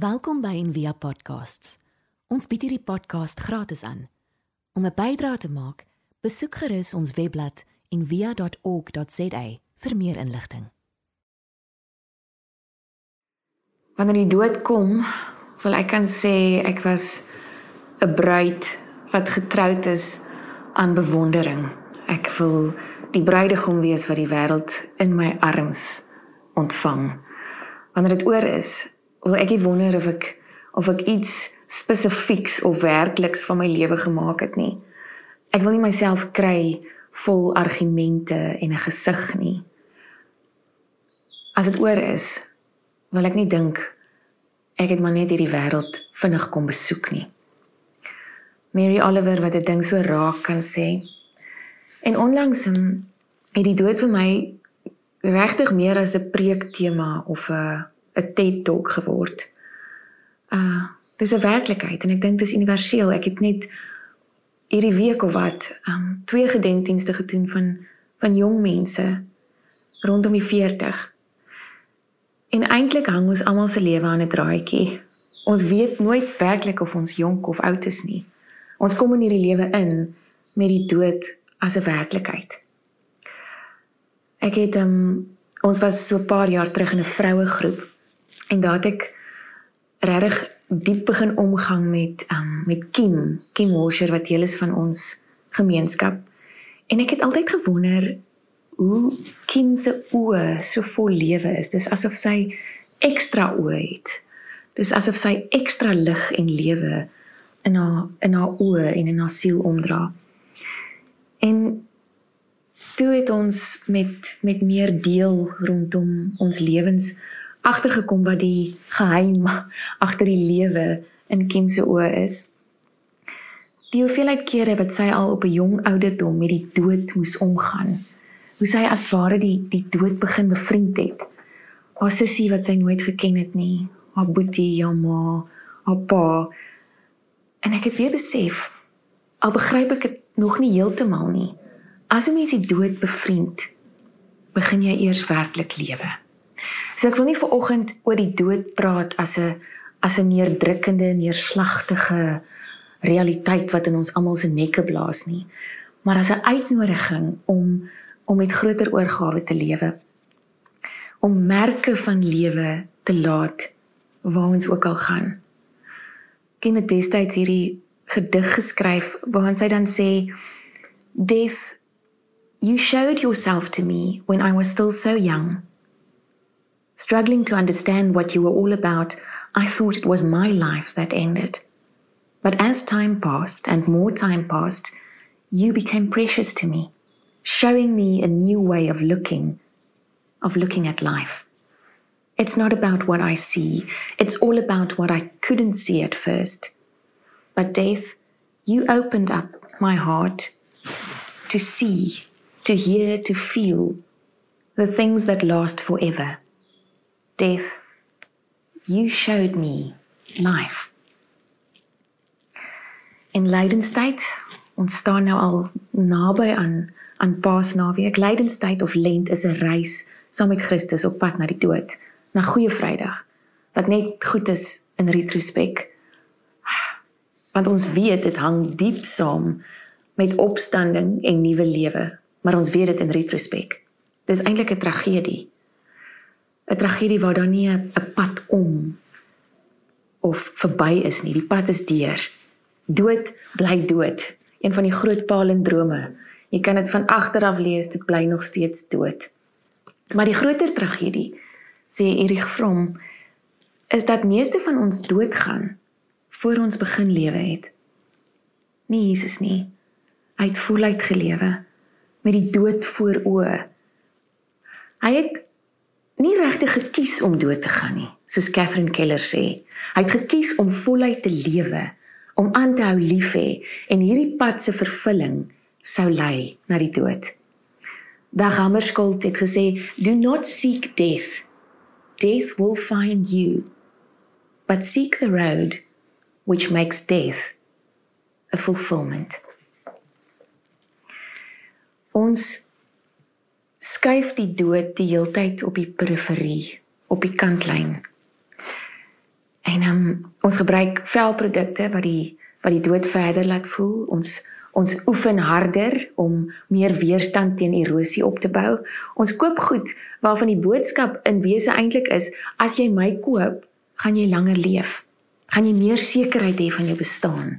Welkom by Envia Podcasts. Ons bied hierdie podcast gratis aan. Om 'n bydrae te maak, besoek gerus ons webblad en via.org.za vir meer inligting. Wanneer die dood kom, wil ek kan sê ek was 'n bruid wat getroud is aan bewondering. Ek wil die bruidegom wees wat die wêreld in my arms ontvang. Wanneer dit oor is, wil ek wonder of ek of ek iets spesifieks of werkliks van my lewe gemaak het nie. Ek wil nie myself kry vol argumente en 'n gesig nie. As dit oor is, wil ek nie dink ek het maar net hierdie wêreld vinnig kom besoek nie. Mary Oliver wat dit ding so raak kan sê. En onlangs um, het die dood vir my regtig meer as 'n preektema of 'n 'n TED Talk geword. Uh, dis 'n werklikheid en ek dink dis universeel. Ek het net hierdie week of wat um twee gedenkdienste gedoen van van jong mense rondom die 40. En eintlik hang ons almal se lewe aan 'n draadjie. Ons weet nooit werklik of ons jonk of oud is nie. Ons kom in hierdie lewe in met die dood as 'n werklikheid. Ek het um ons was so 'n paar jaar terug in 'n vroue groep en daar het ek regtig diep begin omgang met um met Kim, Kim Walsher wat deel is van ons gemeenskap. En ek het altyd gewonder hoe Kim se oë so vol lewe is. Dis asof sy ekstra oë het. Dis asof sy ekstra lig en lewe in haar in haar oë en in haar siel omdra. En toe het ons met met meer deel rondom ons lewens agtergekom wat die geheim agter die lewe in Kim se oë is. Die hoeveelheid kere wat sy al op 'n jong ouderdom met die dood moes omgaan. Hoe sy as ware die die dood begin bevriend het. Haar sussie wat sy nooit geken het nie, haar boetie, haar ma, haar pa. En ek het weer besef al begryp ek dit nog nie heeltemal nie. As 'n mens die dood bevriend, begin jy eers werklik lewe. So ek wil nie vir oggend oor die dood praat as 'n as 'n neerdrukkende, neerslagtige realiteit wat in ons almal se nekke blaas nie, maar as 'n uitnodiging om om met groter oorgawe te lewe. Om merke van lewe te laat waar ons ook al gaan. Ken dit destyds hierdie gedig geskryf waarin sy dan sê Death you showed yourself to me when I was still so young. Struggling to understand what you were all about, I thought it was my life that ended. But as time passed and more time passed, you became precious to me, showing me a new way of looking, of looking at life. It's not about what I see, it's all about what I couldn't see at first. But death, you opened up my heart to see, to hear, to feel the things that last forever death, you showed me life. In lydenstyd, ons staan nou al naby aan aan Paasnaweek. Lydenstyd of Lent is 'n reis saam met Christus op pad na die dood, na Goeie Vrydag, wat net goed is in retrospek. Want ons weet dit hang diep saam met opstanding en nuwe lewe, maar ons weet dit in retrospek. Dis eintlik 'n tragedie 'n tragedie waar daar nie 'n pad om of verby is nie. Die pad is deur. Dood bly dood. Een van die groot palindrome. Jy kan dit van agter af lees, dit bly nog steeds dood. Maar die groter tragedie, sê Erich Fromm, is dat meeste van ons doodgaan voor ons begin lewe het. Nie Jesus nie. Hy het voluit gelewe met die dood voor oë. Hy het nie regtig gekies om dood te gaan nie, soos Catherine Keller sê. Hy het gekies om voluit te lewe, om aan te hou lief hê en hierdie pad se vervulling sou lei na die dood. Dag Hammarskjöld het gesê, "Do not seek death. Death will find you. But seek the road which makes death a fulfillment." Ons skuif die dood die heeltyd op die periferie, op die kantlyn. En um, ons gebruik velprodukte wat die wat die dood verder laat voel. Ons ons oefen harder om meer weerstand teen erosie op te bou. Ons koop goed waarvan die boodskap in wese eintlik is: as jy my koop, gaan jy langer leef. Gaan jy meer sekerheid hê van jou bestaan.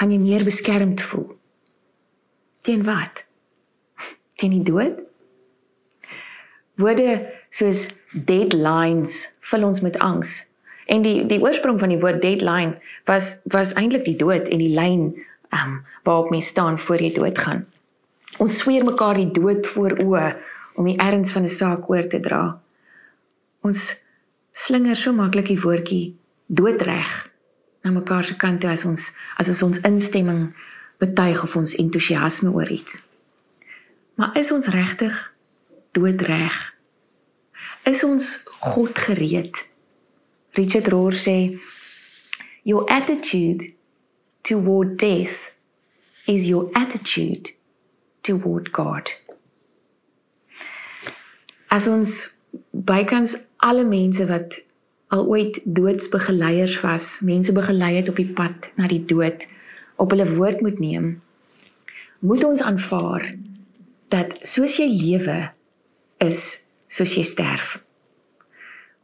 Gaan jy meer beskermd voel. Teen wat? Teen die dood? Woorde soos deadlines vul ons met angs. En die die oorsprong van die woord deadline was was eintlik die dood en die lyn um, waarop mens staan voor jy doodgaan. Ons sweer mekaar die dood voor oë om die erns van 'n saak oor te dra. Ons slinger so maklik die woordjie doodreg na mekaar se kant toe as ons as ons ons instemming betuig of ons entoesiasme oor iets. Maar is ons regtig doodreg? Is ons God gereed? Richard Rohr sê your attitude toward death is your attitude toward God. As ons bykans alle mense wat al ooit doodsbegeleiers was, mense begelei het op die pad na die dood, op hulle woord moet neem, moet ons aanvaar dat soos jy lewe is soos jy sterf.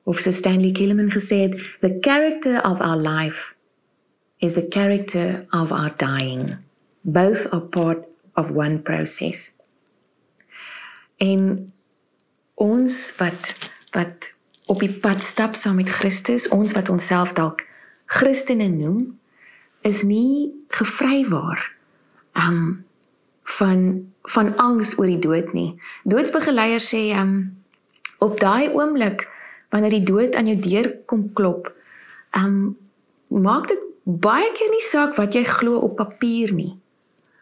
Of so Stanley Kilman gesê het, the character of our life is the character of our dying. Both are part of one process. En ons wat wat op die pad stap saam met Christus, ons wat onsself dalk Christene noem, is nie gevrywaar um van van angs oor die dood nie. Doodsbegeleiers sê um op daai oomblik wanneer die dood aan jou deur kom klop, um maak dit baie keer nie saak wat jy glo op papier nie.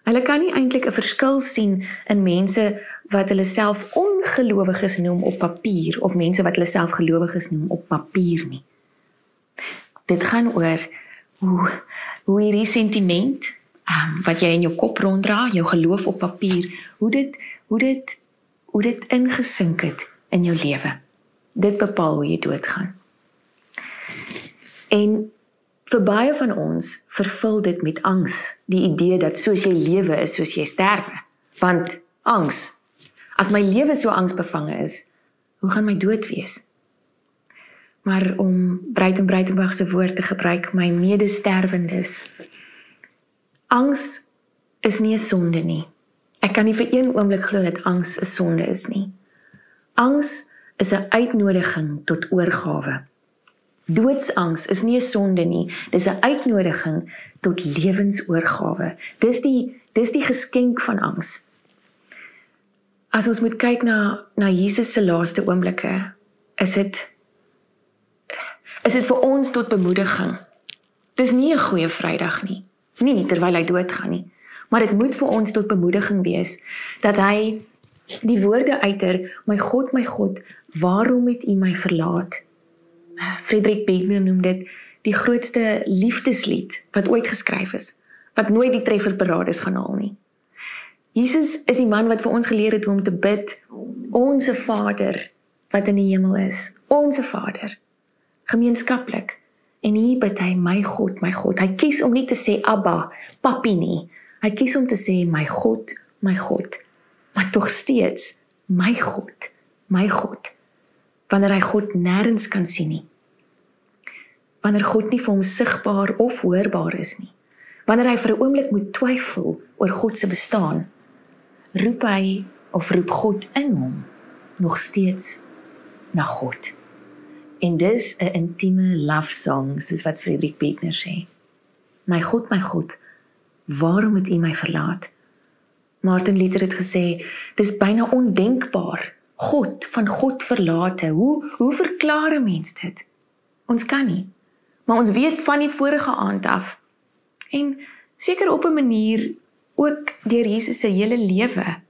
Hulle kan nie eintlik 'n verskil sien in mense wat hulle self ongelowiges noem op papier of mense wat hulle self gelowiges noem op papier nie. Dit gaan oor hoe hoe hierdie sentiment um, wat jy in jou kop ronddra, jou geloof op papier, hoe dit hoe dit hoe dit ingesink het in jou lewe. Dit bepaal hoe jy doodgaan. En vir baie van ons vervul dit met angs, die idee dat soos jy lewe is, soos jy sterwe. Want angs, as my lewe so angsbevange is, hoe gaan my dood wees? Maar om Breiten Breitenberg se woord te gebruik, my medesterwendes. Angs is nie 'n sonde nie. Ek kan nie vir een oomblik glo dat angs 'n sonde is nie. Angs is 'n uitnodiging tot oorgawe. Doodsangs is nie 'n sonde nie, dis 'n uitnodiging tot lewensoorgawe. Dis die dis die geskenk van angs. As ons moet kyk na na Jesus se laaste oomblikke, is dit is dit vir ons tot bemoediging. Dis nie 'n goeie Vrydag nie. Nie terwyl hy doodgaan nie. Maar dit moet vir ons tot bemoediging wees dat hy die woorde uiter, "My God, my God, waarom het U my verlaat?" Frederik Begner noem dit die grootste liefdeslied wat ooit geskryf is, wat nooit die trefferparades gaan haal nie. Jesus is die man wat vir ons geleer het hoe om te bid, "Onse Vader wat in die hemel is, onse Vader." gemeenskaplik. En hier bid hy my God, my God. Hy kies om nie te sê Abba, Papi nie. Hy kies om te sê my God, my God. Maar tog steeds my God, my God. Wanneer hy God nêrens kan sien nie. Wanneer God nie vir hom sigbaar of hoorbaar is nie. Wanneer hy vir 'n oomblik moet twyfel oor God se bestaan, roep hy of roep God in hom nog steeds na God. En dis 'n intieme love song, soos wat Friedrich Beckner sê. My God, my God, waarom het U my verlaat? Martin Luther het gesê, dis byna ondenkbaar. God van God verlate. Hoe hoe verklaar 'n mens dit? Ons kan nie. Maar ons weet van die vorige aand af. En seker op 'n manier ook deur Jesus se hele lewe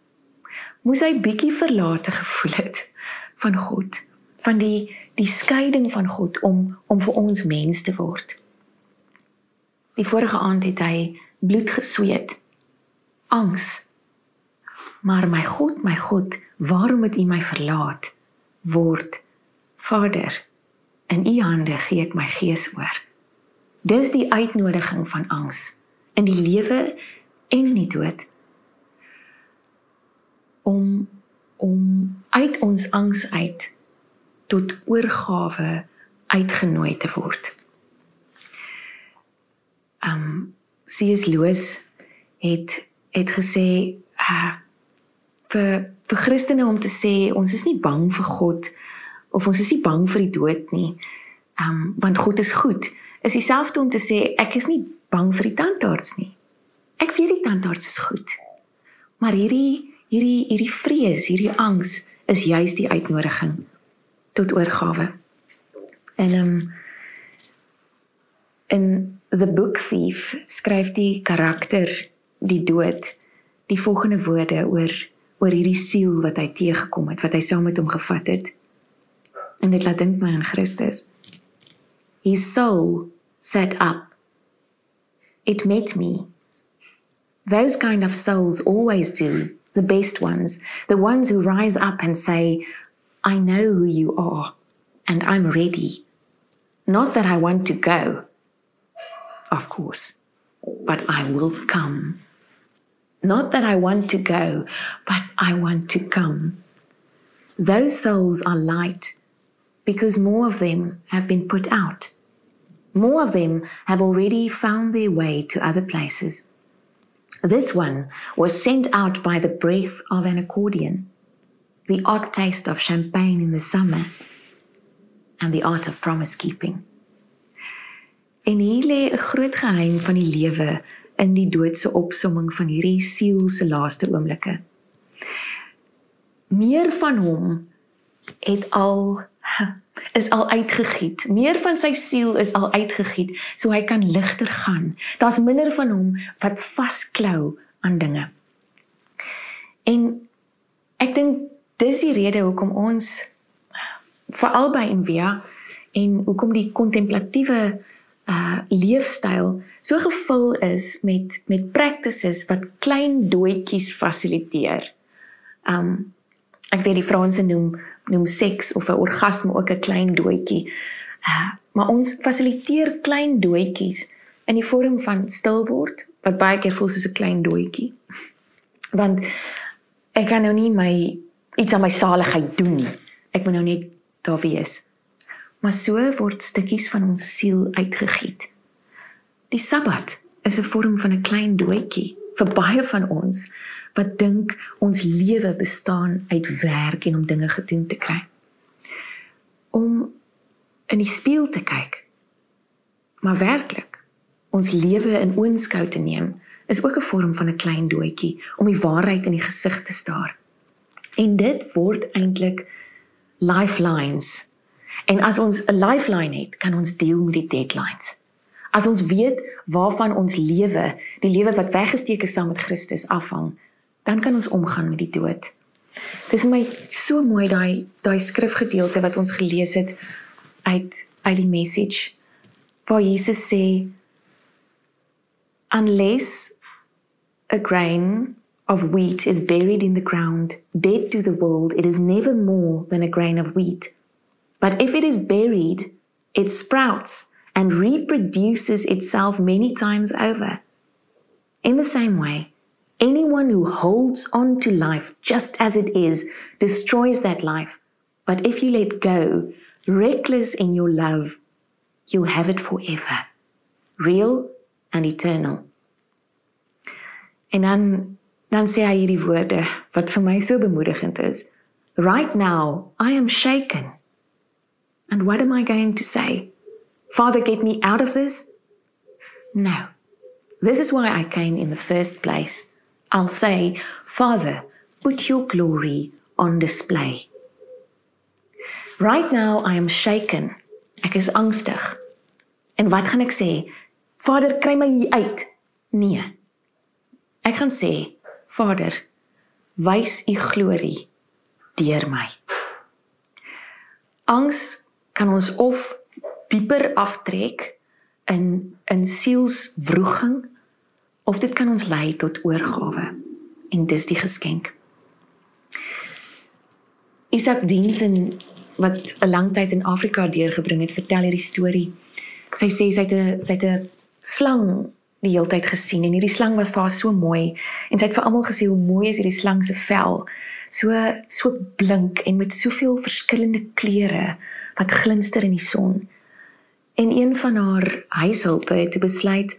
moes hy bietjie verlate gevoel het van God, van die die skeiding van God om om vir ons mens te word. Die vorige aand het hy bloed gesweet. Angs. Maar my God, my God, waarom het U my verlaat? Word Vader In u hande gee ek my gees oor. Dis die uitnodiging van angs in die lewe en in die dood om om uit ons angs uit tot oorgawe uitgenooi te word. Um C.S. Lewis het het gesê uh, vir vir Christene om te sê ons is nie bang vir God of ons is nie bang vir die dood nie. Um want God is goed. Is dieselfde om te sê ek is nie bang vir die tandarts nie. Ek weet die tandarts is goed. Maar hierdie hierdie hierdie vrees, hierdie angs is juis die uitnodiging tot oorgawe. En um in The Book Thief skryf die karakter die dood die volgende woorde oor oor hierdie siel wat hy teëgekom het, wat hy saam met hom gevat het. En dit laat dink my aan Christus. His soul set up. It met me. Those kind of souls always do the best ones, the ones who rise up and say, I know who you are, and I'm ready. Not that I want to go, of course, but I will come. Not that I want to go, but I want to come. Those souls are light because more of them have been put out. More of them have already found their way to other places. This one was sent out by the breath of an accordion, the odd taste of champagne in the summer, and the art of promise keeping. En hier lê 'n groot geheim van die lewe in die doodse opsomming van hierdie siel se laaste oomblikke. Meer van hom het al is al uitgegiet. Meer van sy siel is al uitgegiet, so hy kan ligter gaan. Daar's minder van hom wat vasklou aan dinge. En ek dink dis die rede hoekom ons veral by Envia en hoekom die kontemplatiewe uh leefstyl so gevul is met met practices wat klein doetjies fasiliteer. Um ek weet die Franse noem noem seks of 'n orgasme ook 'n klein doetjie. Uh, maar ons fasiliteer klein doetjies in die vorm van stil word wat baie keer voel soos 'n klein doetjie. Want ek kan nou nie my iets aan my saligheid doen nie. Ek moet nou net daar wees. Maar so word stukkies van ons siel uitgegiet. Die Sabbat is 'n vorm van 'n klein doetjie vir baie van ons wat dink ons lewe bestaan uit werk en om dinge gedoen te kry. Om in die spieël te kyk. Maar werklik ons lewe in oënskou te neem is ook 'n vorm van 'n klein doetjie om die waarheid in die gesig te staar. En dit word eintlik lifelines. En as ons 'n lifeline het, kan ons deel met die deadlines. As ons weet waarvan ons lewe, die lewe wat weggesteek is saam met Christus afhang, dan kan ons omgaan met die dood. Dis my so mooi daai daai skrifgedeelte wat ons gelees het uit uit die message waar Jesus sê unless a grain of wheat is buried in the ground dead to the world it is never more than a grain of wheat but if it is buried it sprouts and reproduces itself many times over in the same way Anyone who holds on to life just as it is destroys that life. But if you let go, reckless in your love, you'll have it forever. Real and eternal. En dan sê hy hierdie woorde wat vir my so bemoedigend is. Right now, I am shaken. And what am I going to say? Father, get me out of this? No. This is why I came in the first place. I'll say, Father, put your glory on display. Right now I am shaken. Ek is angstig. En wat gaan ek sê? Vader, kry my hier uit. Nee. Ek gaan sê, Vader, wys u glorie deur my. Angs kan ons of dieper aftrek in in sielswroging of dit kan ons lei tot oorgawe en dis die geskenk. Isak Diensen wat 'n lang tyd in Afrika deurgebring het, vertel hierdie storie. Sy sê sy het 'n sy het 'n slang die hele tyd gesien en hierdie slang was vir haar so mooi en sy het vir almal gesê hoe mooi is hierdie slang se vel. So so blink en met soveel verskillende kleure wat glinster in die son. En een van haar huishulpe het besluit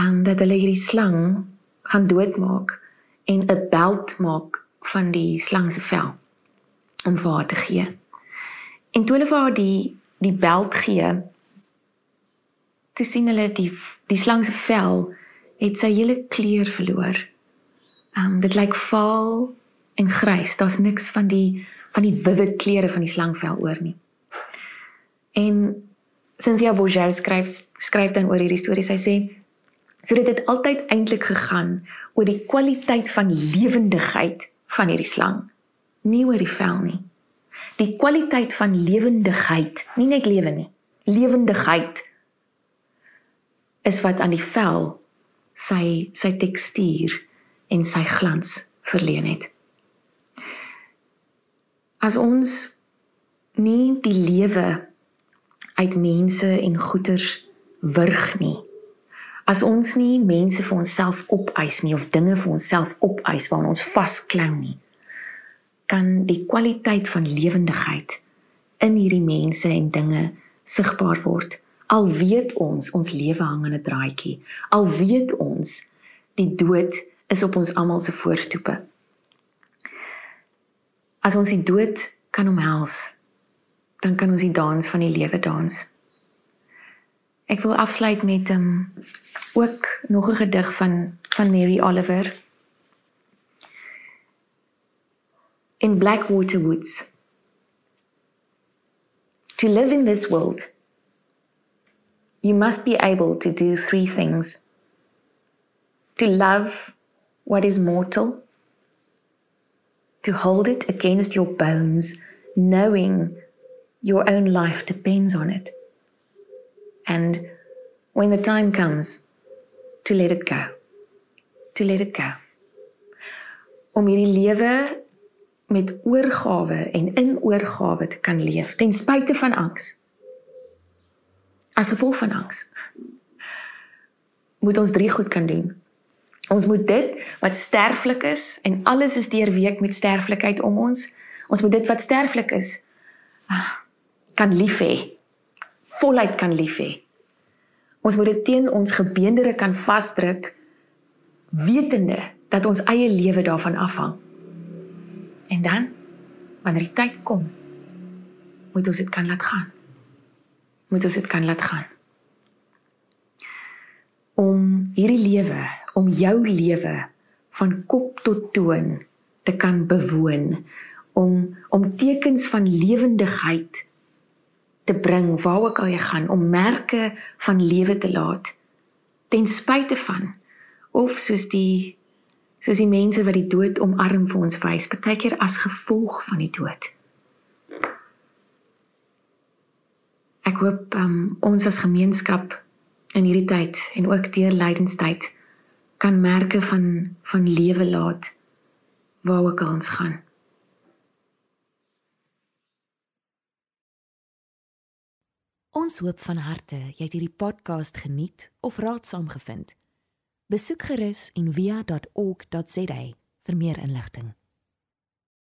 um, dat hulle hierdie slang gaan doodmaak en 'n beld maak van die slang se vel om vir haar te gee. En toe hulle vir haar die die beld gee, toe sien hulle die die slang se vel het sy hele kleur verloor. Um dit lyk vaal en grys. Daar's niks van die van die vivid kleure van die slangvel oor nie. En Cynthia Bourgeois skryf skryf dan oor hierdie storie. Sy sê so dit het altyd eintlik gegaan oor die kwaliteit van lewendigheid van hierdie slang, nie oor die vel nie. Die kwaliteit van lewendigheid, nie net lewe nie. Lewendigheid is wat aan die vel sy sy tekstuur en sy glans verleen het. As ons nie die lewe uit mense en goederes wurg nie. As ons nie mense vir onsself opeis nie of dinge vir onsself opeis waaraan ons vasklou nie, kan die kwaliteit van lewendigheid in hierdie mense en dinge sigbaar word. Al weet ons ons lewe hang in 'n draadjie. Al weet ons die dood is op ons almal se voorstoepe. As ons die dood kan omhels, dan kan ons die dans van die lewe dans. Ek wil afsluit met 'n um, ook nog 'n gedig van van Mary Oliver. In Blackwater Woods. To live in this world, you must be able to do three things. To love what is mortal, to hold it against your bones, knowing your own life depends on it. And when the time comes, to let it go. To let it go. Om hierdie lewe met oorgawe en in oorgawe te kan leef ten spyte van angs. As gevolg van angs. Moet ons drie goed kan doen. Ons moet dit wat sterflik is en alles is deurweek met sterflikheid om ons. Ons moet dit wat sterflik is ah, kan lief hê. Voluit kan lief hê. Ons moet dit teen ons gebeendere kan vasdruk wetende dat ons eie lewe daarvan afhang. En dan wanneer die tyd kom, moet ons dit kan laat gaan. Moet ons dit kan laat gaan. Om hierdie lewe, om jou lewe van kop tot toon te kan bewoon, om om tekens van lewendigheid te bring waar ook al jy gaan om merke van lewe te laat ten spyte van of soos die soos die mense wat die dood omarm vir ons wys baie keer as gevolg van die dood ek hoop um, ons as gemeenskap in hierdie tyd en ook deur lydenstyd kan merke van van lewe laat waar ook al ons gaan Ons hoop van harte jy het hierdie podcast geniet of raadsaam gevind. Besoek gerus en via.ok.za vir meer inligting.